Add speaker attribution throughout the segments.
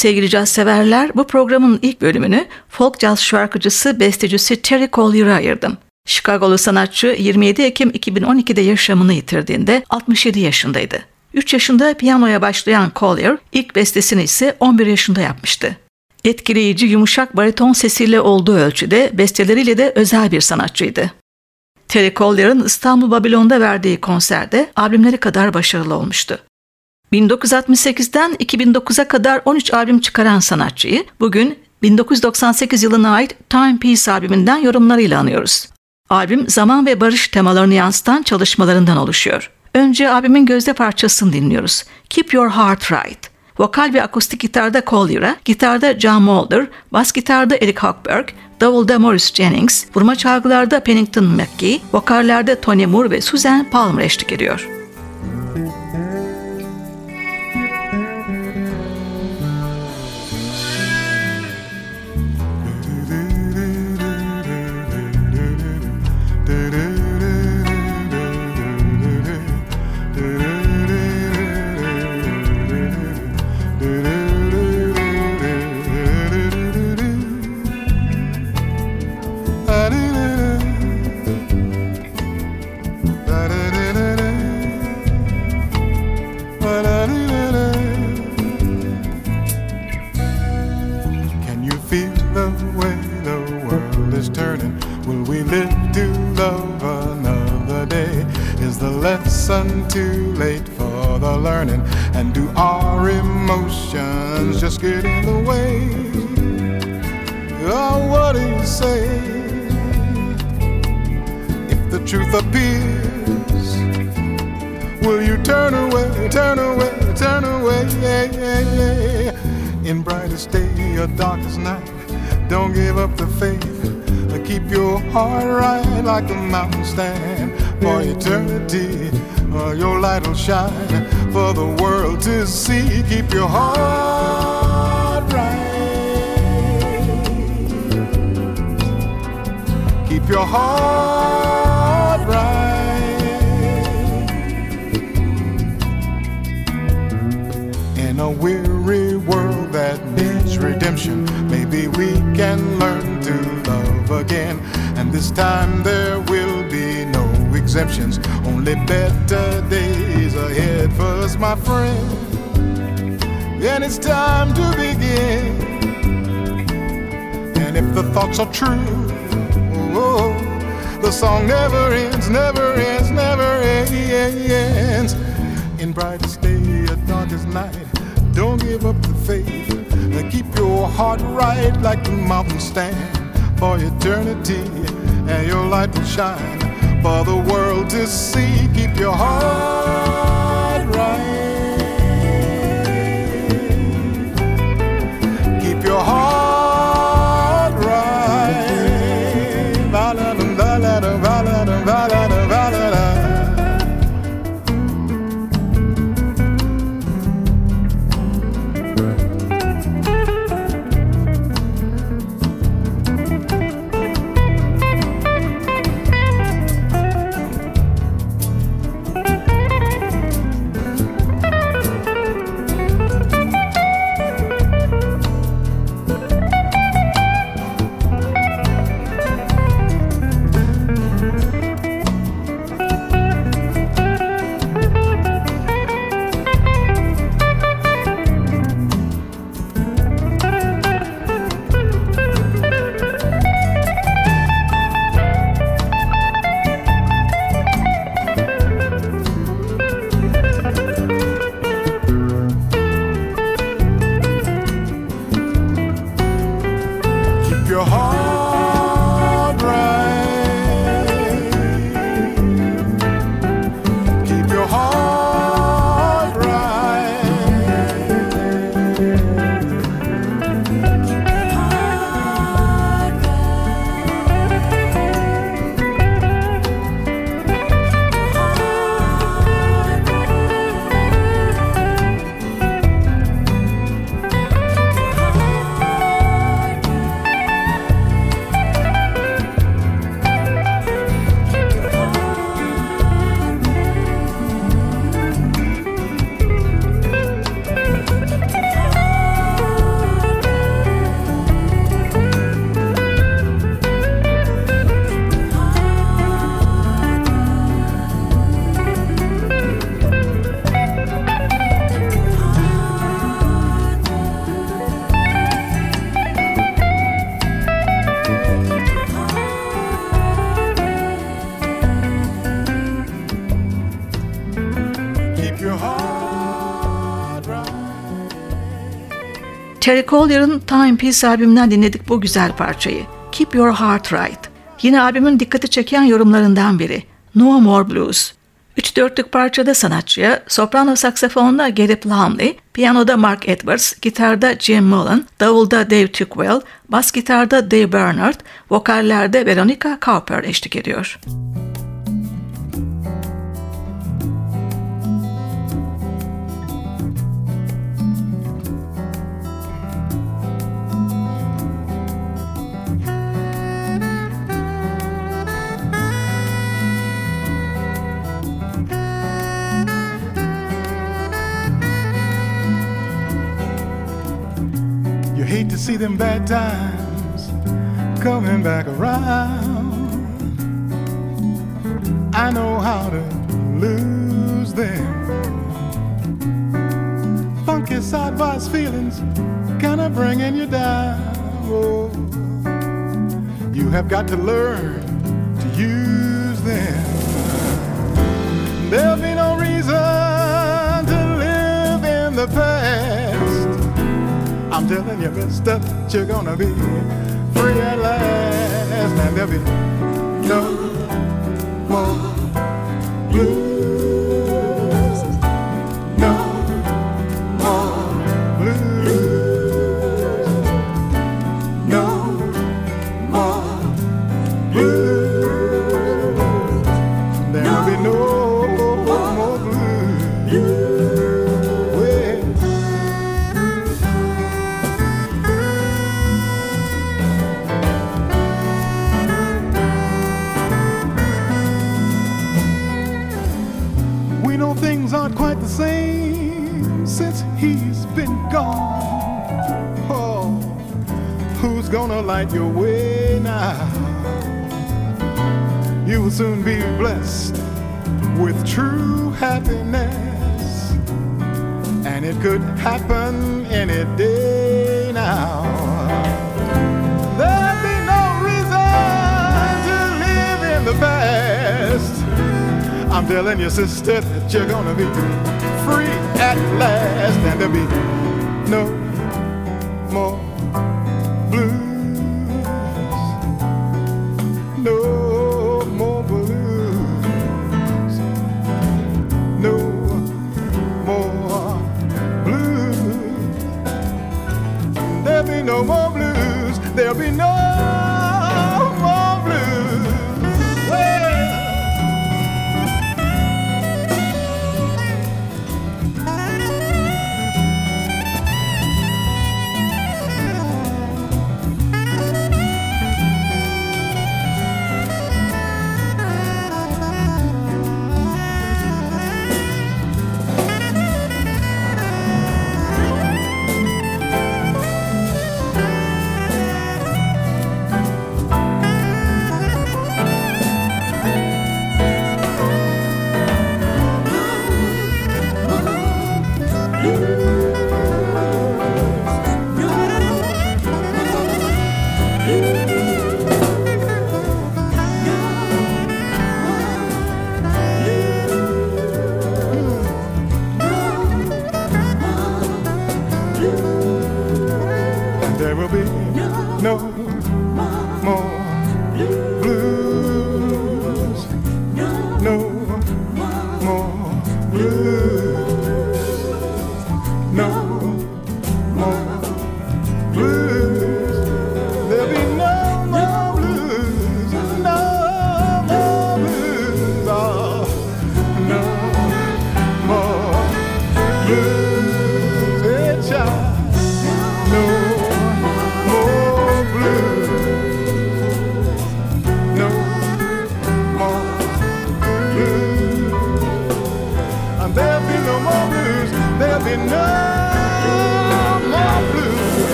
Speaker 1: sevgili caz severler, bu programın ilk bölümünü folk caz şarkıcısı, bestecisi Terry Collier'a ayırdım. Chicago'lu sanatçı 27 Ekim 2012'de yaşamını yitirdiğinde 67 yaşındaydı. 3 yaşında piyanoya başlayan Collier ilk bestesini ise 11 yaşında yapmıştı. Etkileyici yumuşak bariton sesiyle olduğu ölçüde besteleriyle de özel bir sanatçıydı. Terry Collier'ın İstanbul Babilon'da verdiği konserde albümleri kadar başarılı olmuştu. 1968'den 2009'a kadar 13 albüm çıkaran sanatçıyı bugün 1998 yılına ait Time Peace albümünden yorumlarıyla anıyoruz. Albüm zaman ve barış temalarını yansıtan çalışmalarından oluşuyor. Önce albümün gözde parçasını dinliyoruz. Keep Your Heart Right. Vokal ve akustik gitarda Collier'a, gitarda John Mulder, bas gitarda Eric Hochberg, davulda Morris Jennings, vurma çalgılarda Pennington McGee, vokallerde Tony Moore ve Susan Palmer eşlik ediyor.
Speaker 2: A weary world that needs redemption, maybe we can learn to love again. And this time there will be no exemptions, only better days ahead for us, my friend. And it's time to begin. And if the thoughts are true, oh, the song never ends, never ends, never ends. In brightest day darkest night don't give up the faith. And keep your heart right like the mountain stand for eternity. And your light will shine for the world to see. Keep your heart
Speaker 1: Terry Collier'ın Time Piece albümünden dinledik bu güzel parçayı. Keep Your Heart Right. Yine albümün dikkati çeken yorumlarından biri. No More Blues. Üç dörtlük parçada sanatçıya soprano saksafonda Gary Plumley, piyanoda Mark Edwards, gitarda Jim Mullen, davulda Dave Tuckwell, bas gitarda Dave Bernard, vokallerde Veronica Cowper eşlik ediyor.
Speaker 2: You see them bad times coming back around. I know how to lose them. Funky sidewise feelings kinda bringing you down. Oh, you have got to learn to use them. There'll be no reason to live in the past. Telling you, mister, you're gonna be free at last. And there'll be no more blues. Light your way now? You will soon be blessed with true happiness, and it could happen any day now. There'll be no reason to live in the past. I'm telling you, sister, that you're gonna be free at last, and there'll be no more there will be no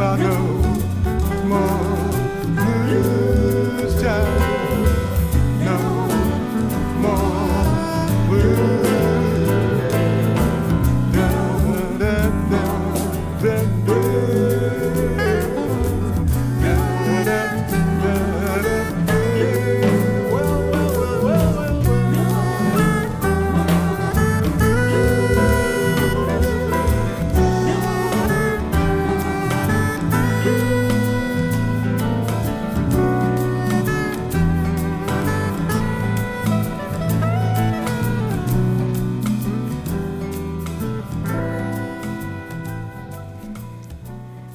Speaker 2: i no more blues time.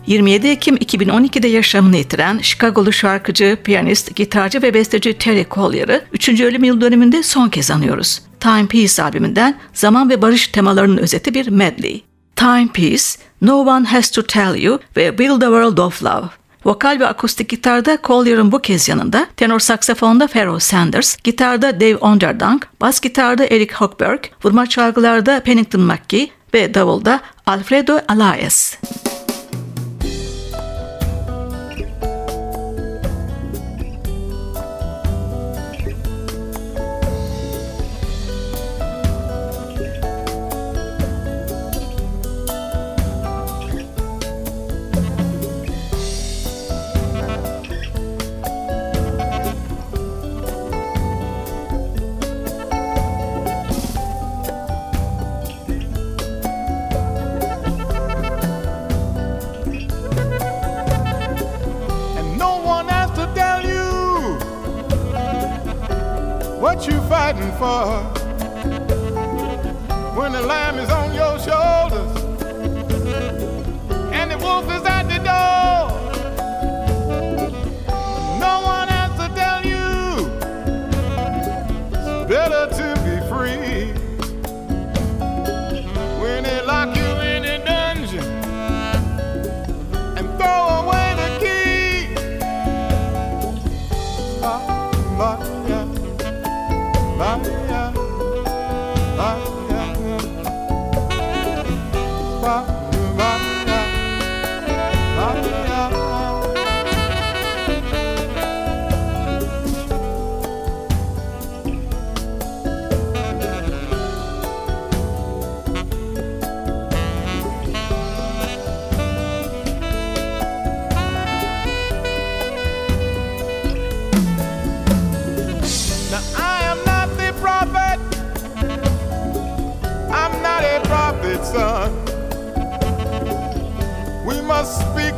Speaker 1: 27 Ekim 2012'de yaşamını yitiren Chicago'lu şarkıcı, piyanist, gitarcı ve besteci Terry Collier'ı 3. ölüm yıl dönümünde son kez anıyoruz. Time Peace albümünden zaman ve barış temalarının özeti bir medley. Time Peace, No One Has to Tell You ve Build a World of Love. Vokal ve akustik gitarda Collier'ın bu kez yanında, tenor saksafonda Pharoah Sanders, gitarda Dave Onderdonk, bas gitarda Eric Hochberg, vurma çalgılarda Pennington McGee ve davulda Alfredo Alaez.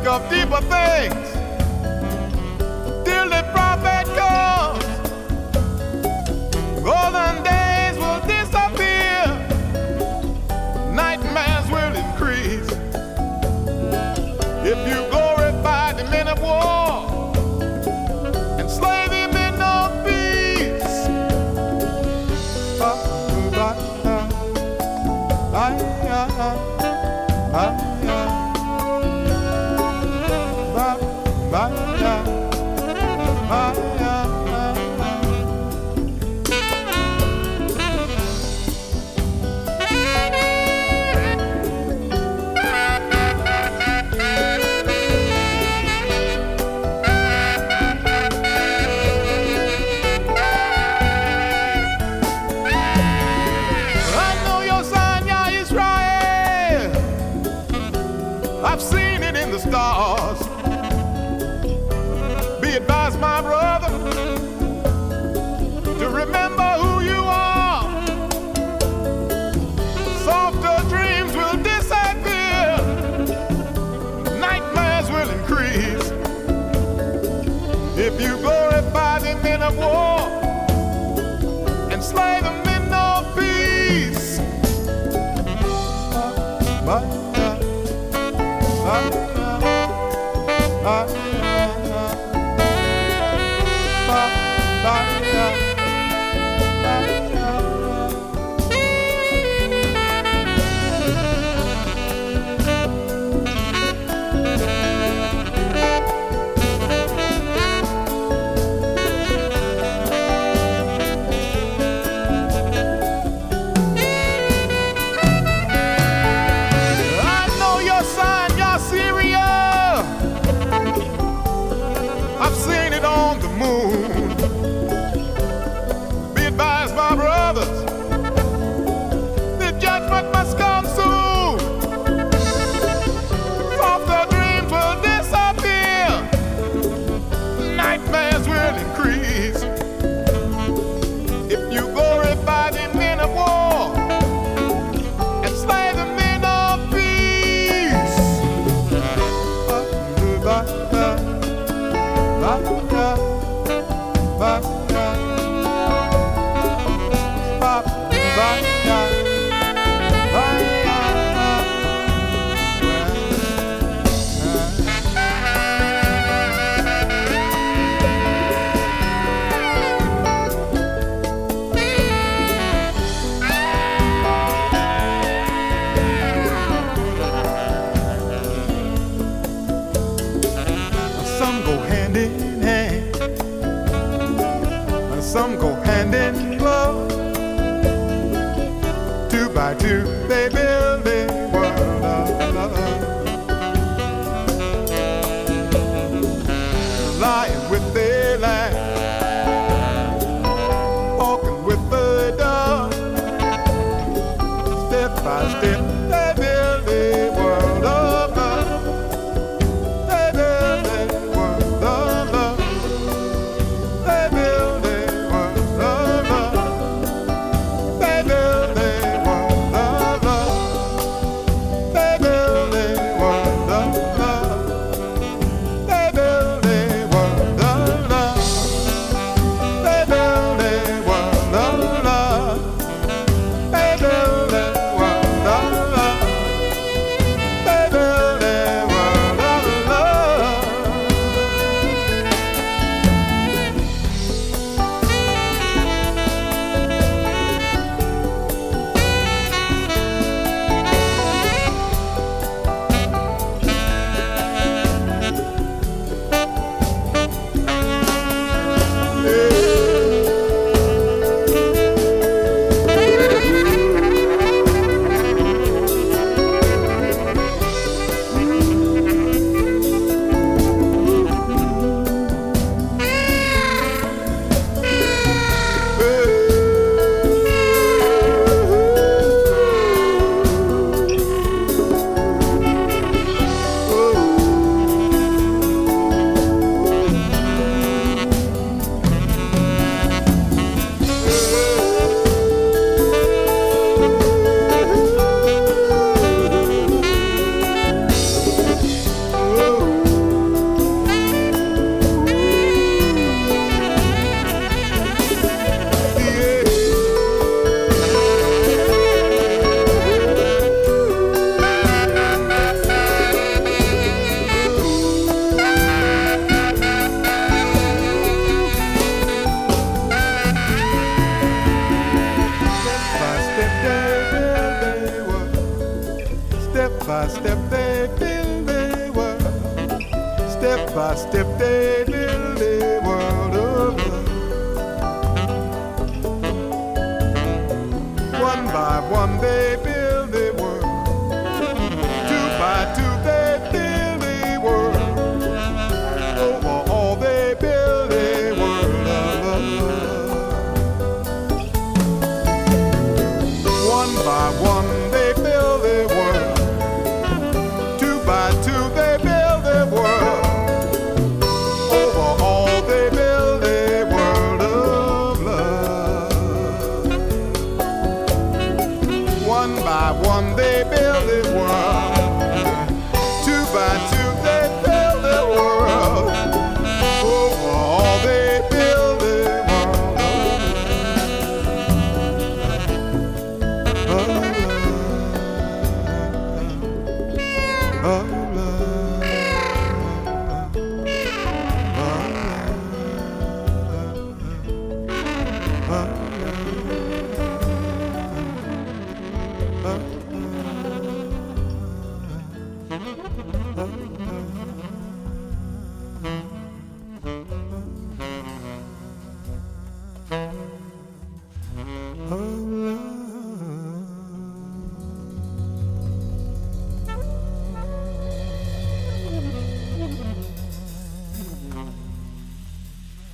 Speaker 2: Speak of deeper things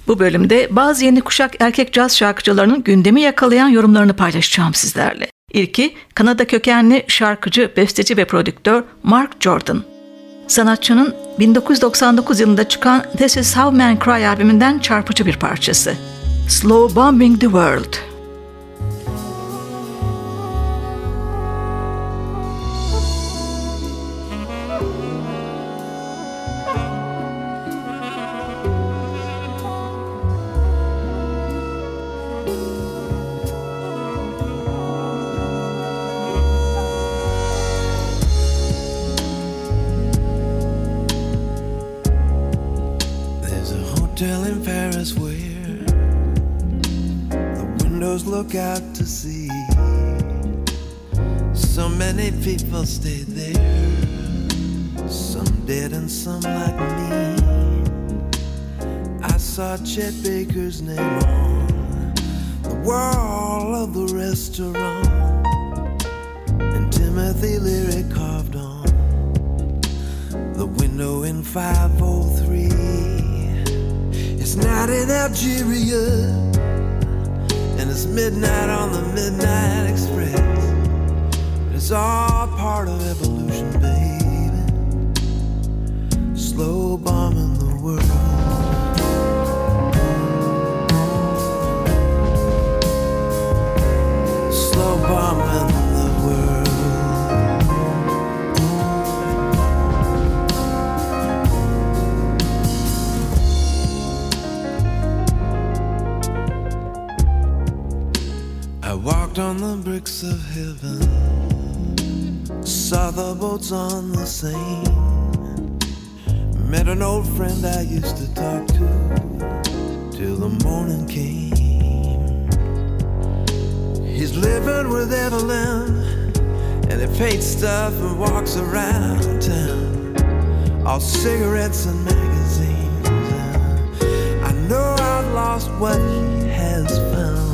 Speaker 1: Bu bölümde bazı yeni kuşak erkek caz şarkıcılarının gündemi yakalayan yorumlarını paylaşacağım sizlerle. İlki Kanada kökenli şarkıcı, besteci ve prodüktör Mark Jordan. Sanatçının 1999 yılında çıkan This Is How Men Cry albümünden çarpıcı bir parçası. Slow Bombing the World.
Speaker 3: So many people stay there, some dead and some like me. I saw Chet Baker's name on the wall of the restaurant. And Timothy Leary carved on the window in 503. It's not in Algeria, it's midnight on the Midnight Express. It's all part of evolution, baby. Slow bombing the world. Walked on the bricks of heaven, saw the boats on the Seine, met an old friend I used to talk to till the morning came. He's living with Evelyn, and he paints stuff and walks around town, all cigarettes and magazines. I know I've lost what he has found.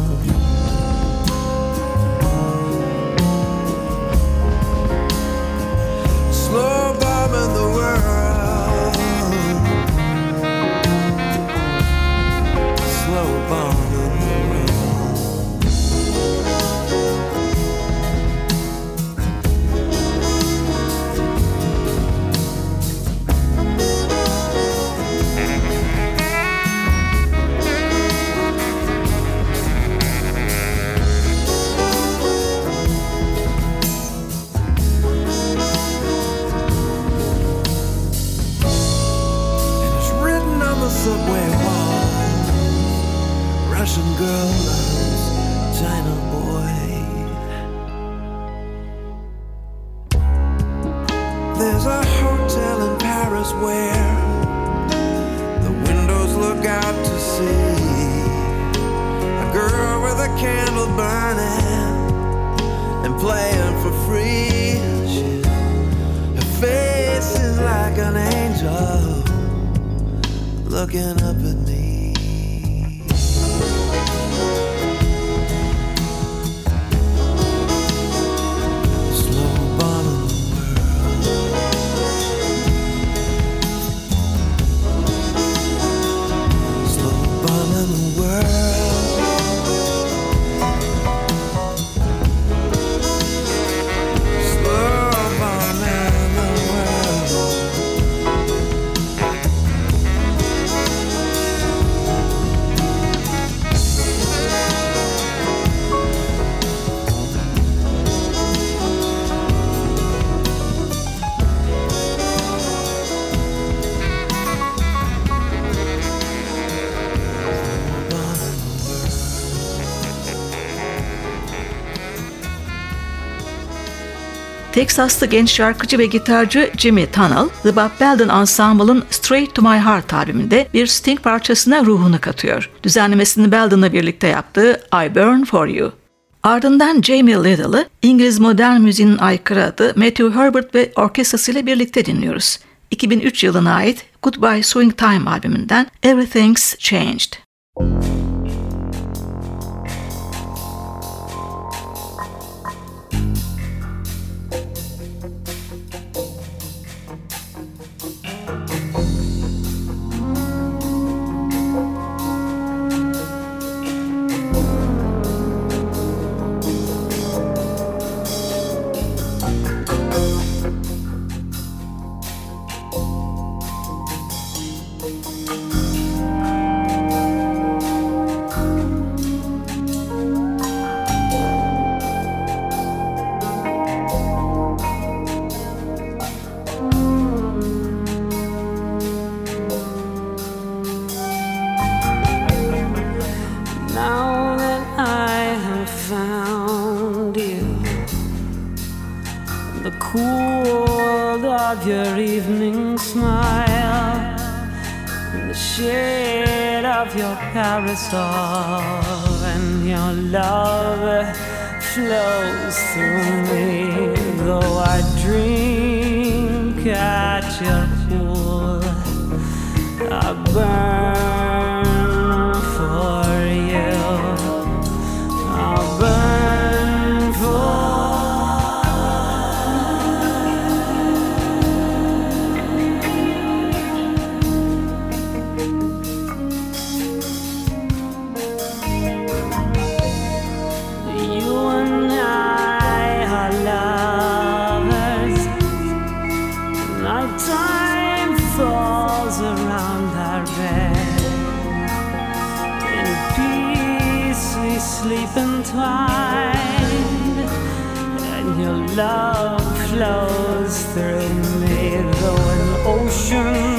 Speaker 3: Candle burning and playing for free. Her face is like an angel looking up
Speaker 1: Teksaslı genç şarkıcı ve gitarcı Jimmy Tunnell, The Bob Belden Ensemble'ın Straight to My Heart albümünde bir Sting parçasına ruhunu katıyor. Düzenlemesini Belden'la birlikte yaptığı I Burn For You. Ardından Jamie Little'ı İngiliz modern müziğinin aykırı adı Matthew Herbert ve orkestrasıyla birlikte dinliyoruz. 2003 yılına ait Goodbye Swing Time albümünden Everything's Changed.
Speaker 4: Now star. And your love flows through me, though an ocean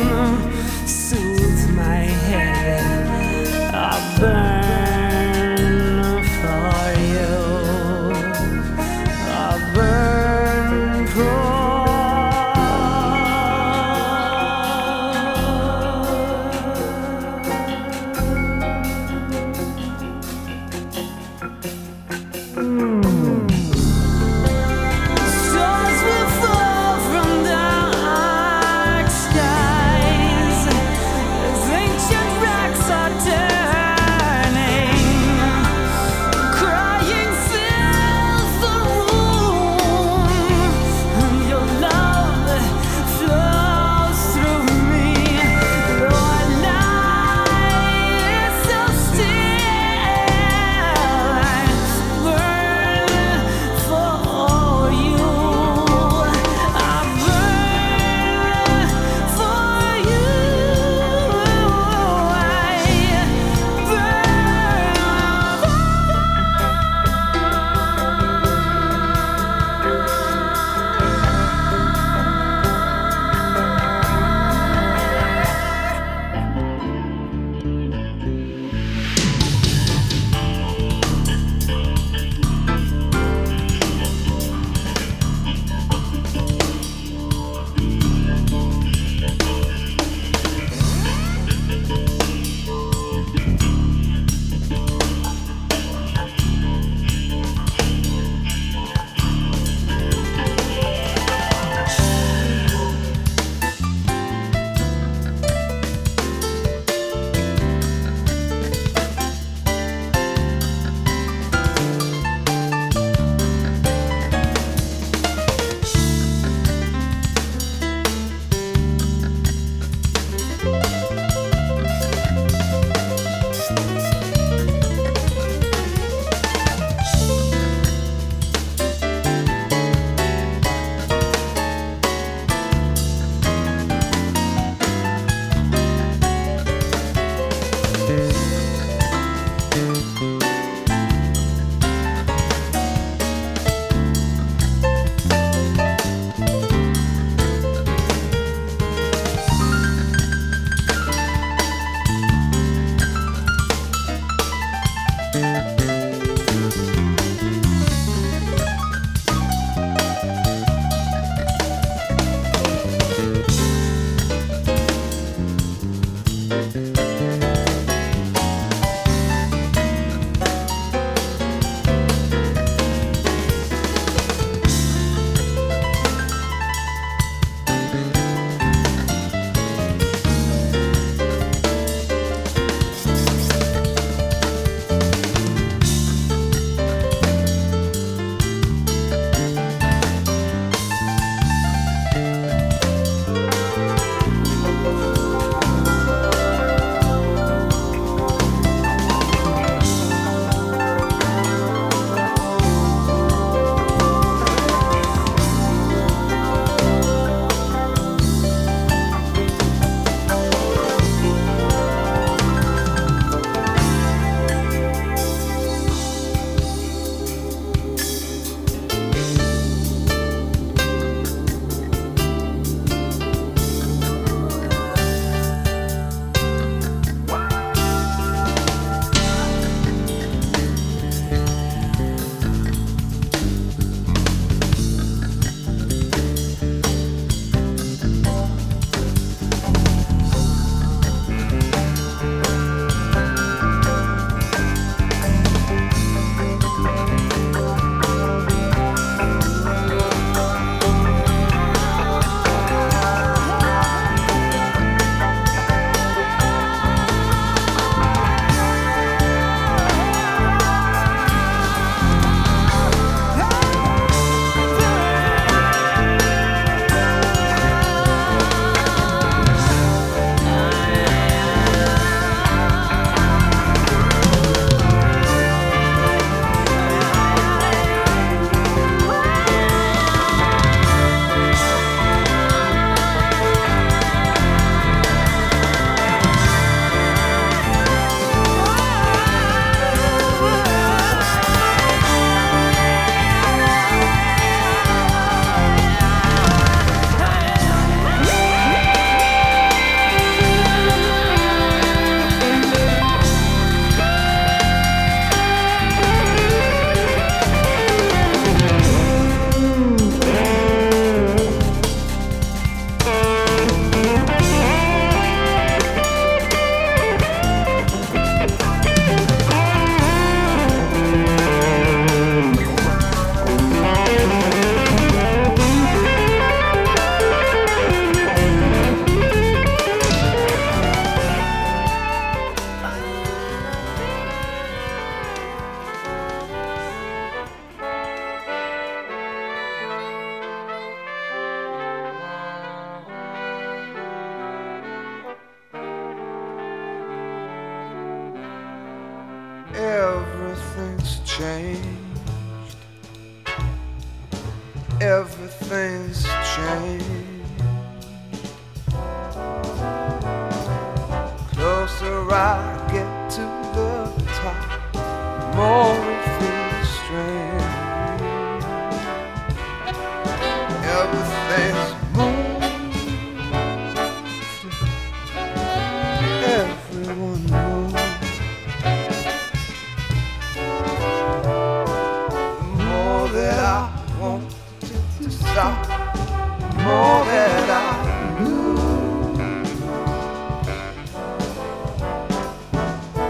Speaker 3: more than I knew.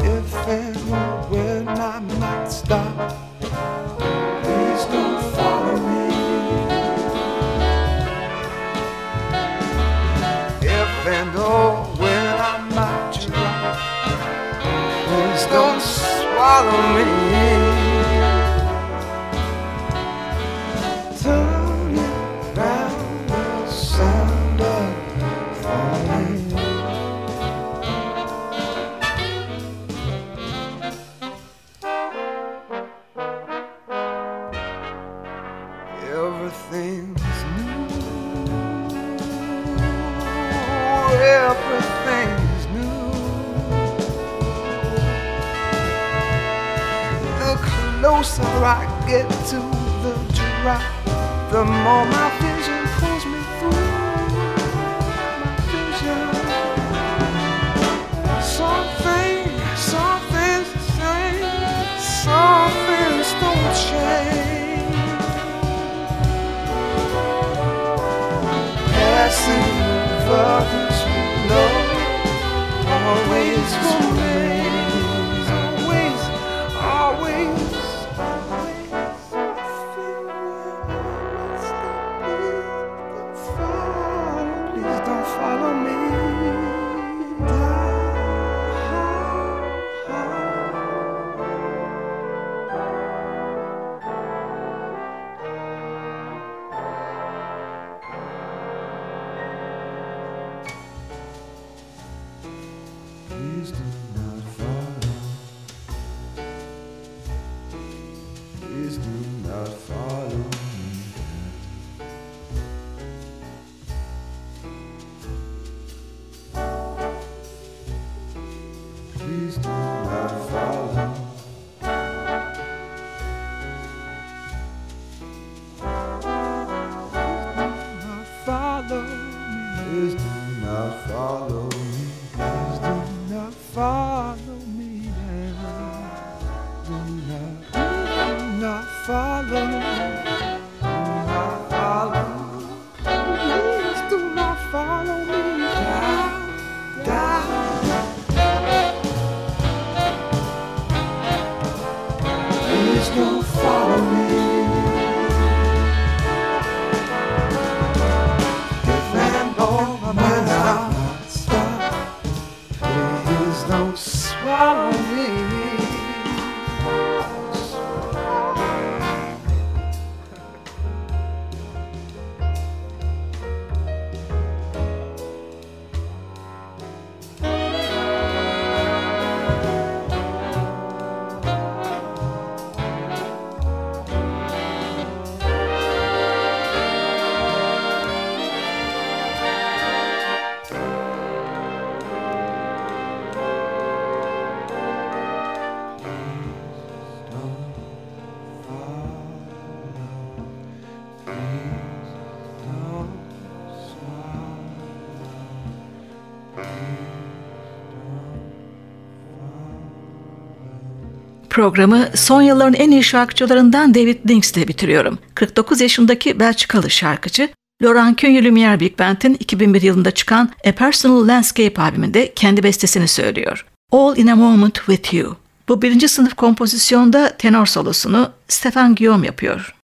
Speaker 3: If and when I might stop, please don't follow me. If and oh, when I might drop, please don't swallow me. Get to the drop, the more my vision pulls me through. My vision. Something, something's the same. Some things don't change. Passing over
Speaker 1: Programı son yılların en iyi şarkıcılarından David Links'le bitiriyorum. 49 yaşındaki Belçikalı şarkıcı Laurent Cunha Lumière Big Band'in 2001 yılında çıkan A Personal Landscape albümünde kendi bestesini söylüyor. All in a Moment with You. Bu birinci sınıf kompozisyonda tenor solosunu Stefan Guillaume yapıyor.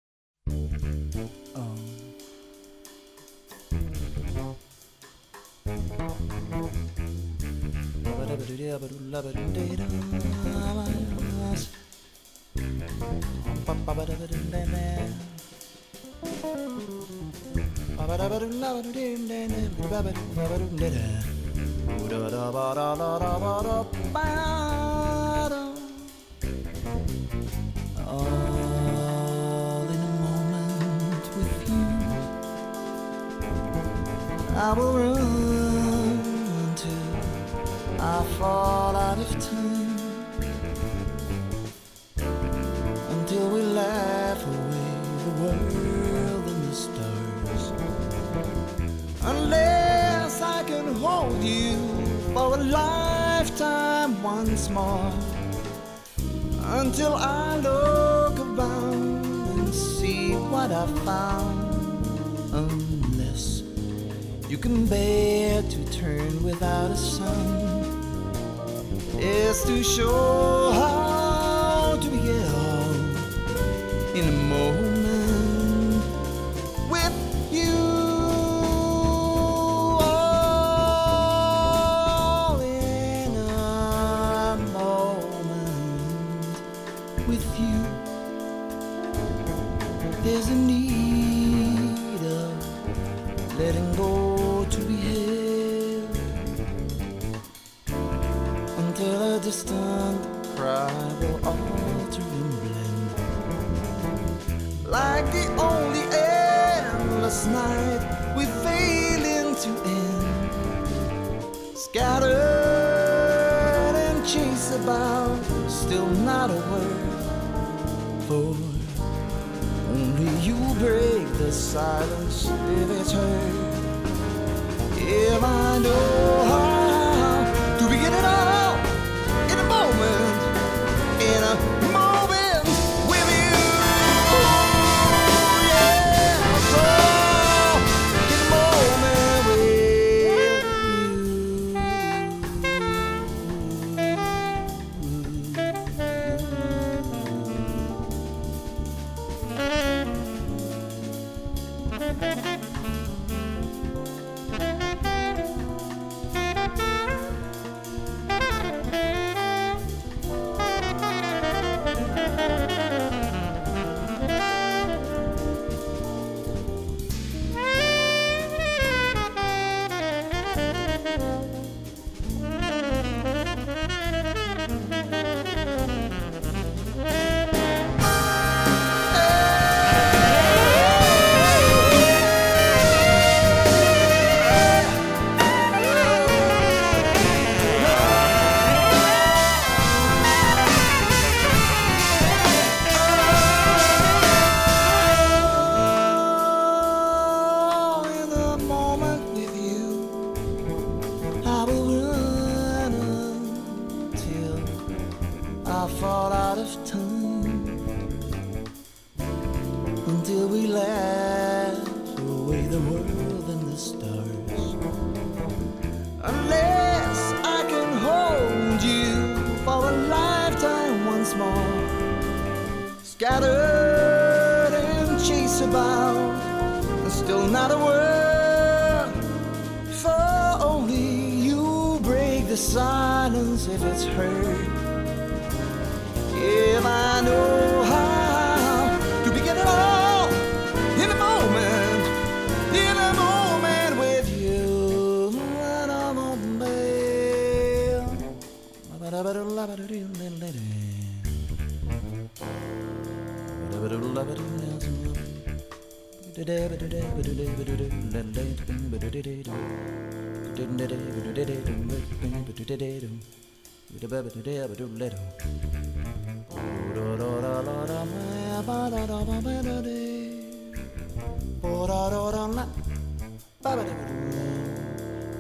Speaker 1: dance.
Speaker 5: All in a moment with you, I will run until I fall. Once more. Until I look around and see what I found. Unless you can bear to turn without a sound, is to show how to be in a moment with you. There's a need of letting go to be held until a distant cry will alter and blend. Like the only endless night we fail into end. Scattered and chased about still not a word break the silence if it's heard if I know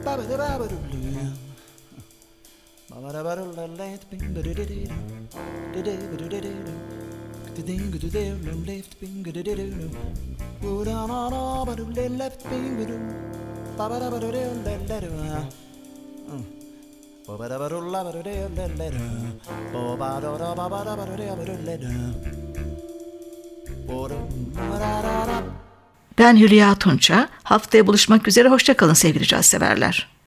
Speaker 5: Ba-ba-da-ba-ba-doo-lam.
Speaker 1: Ben Hülya Tunça. Haftaya buluşmak üzere. Hoşçakalın sevgili caz severler.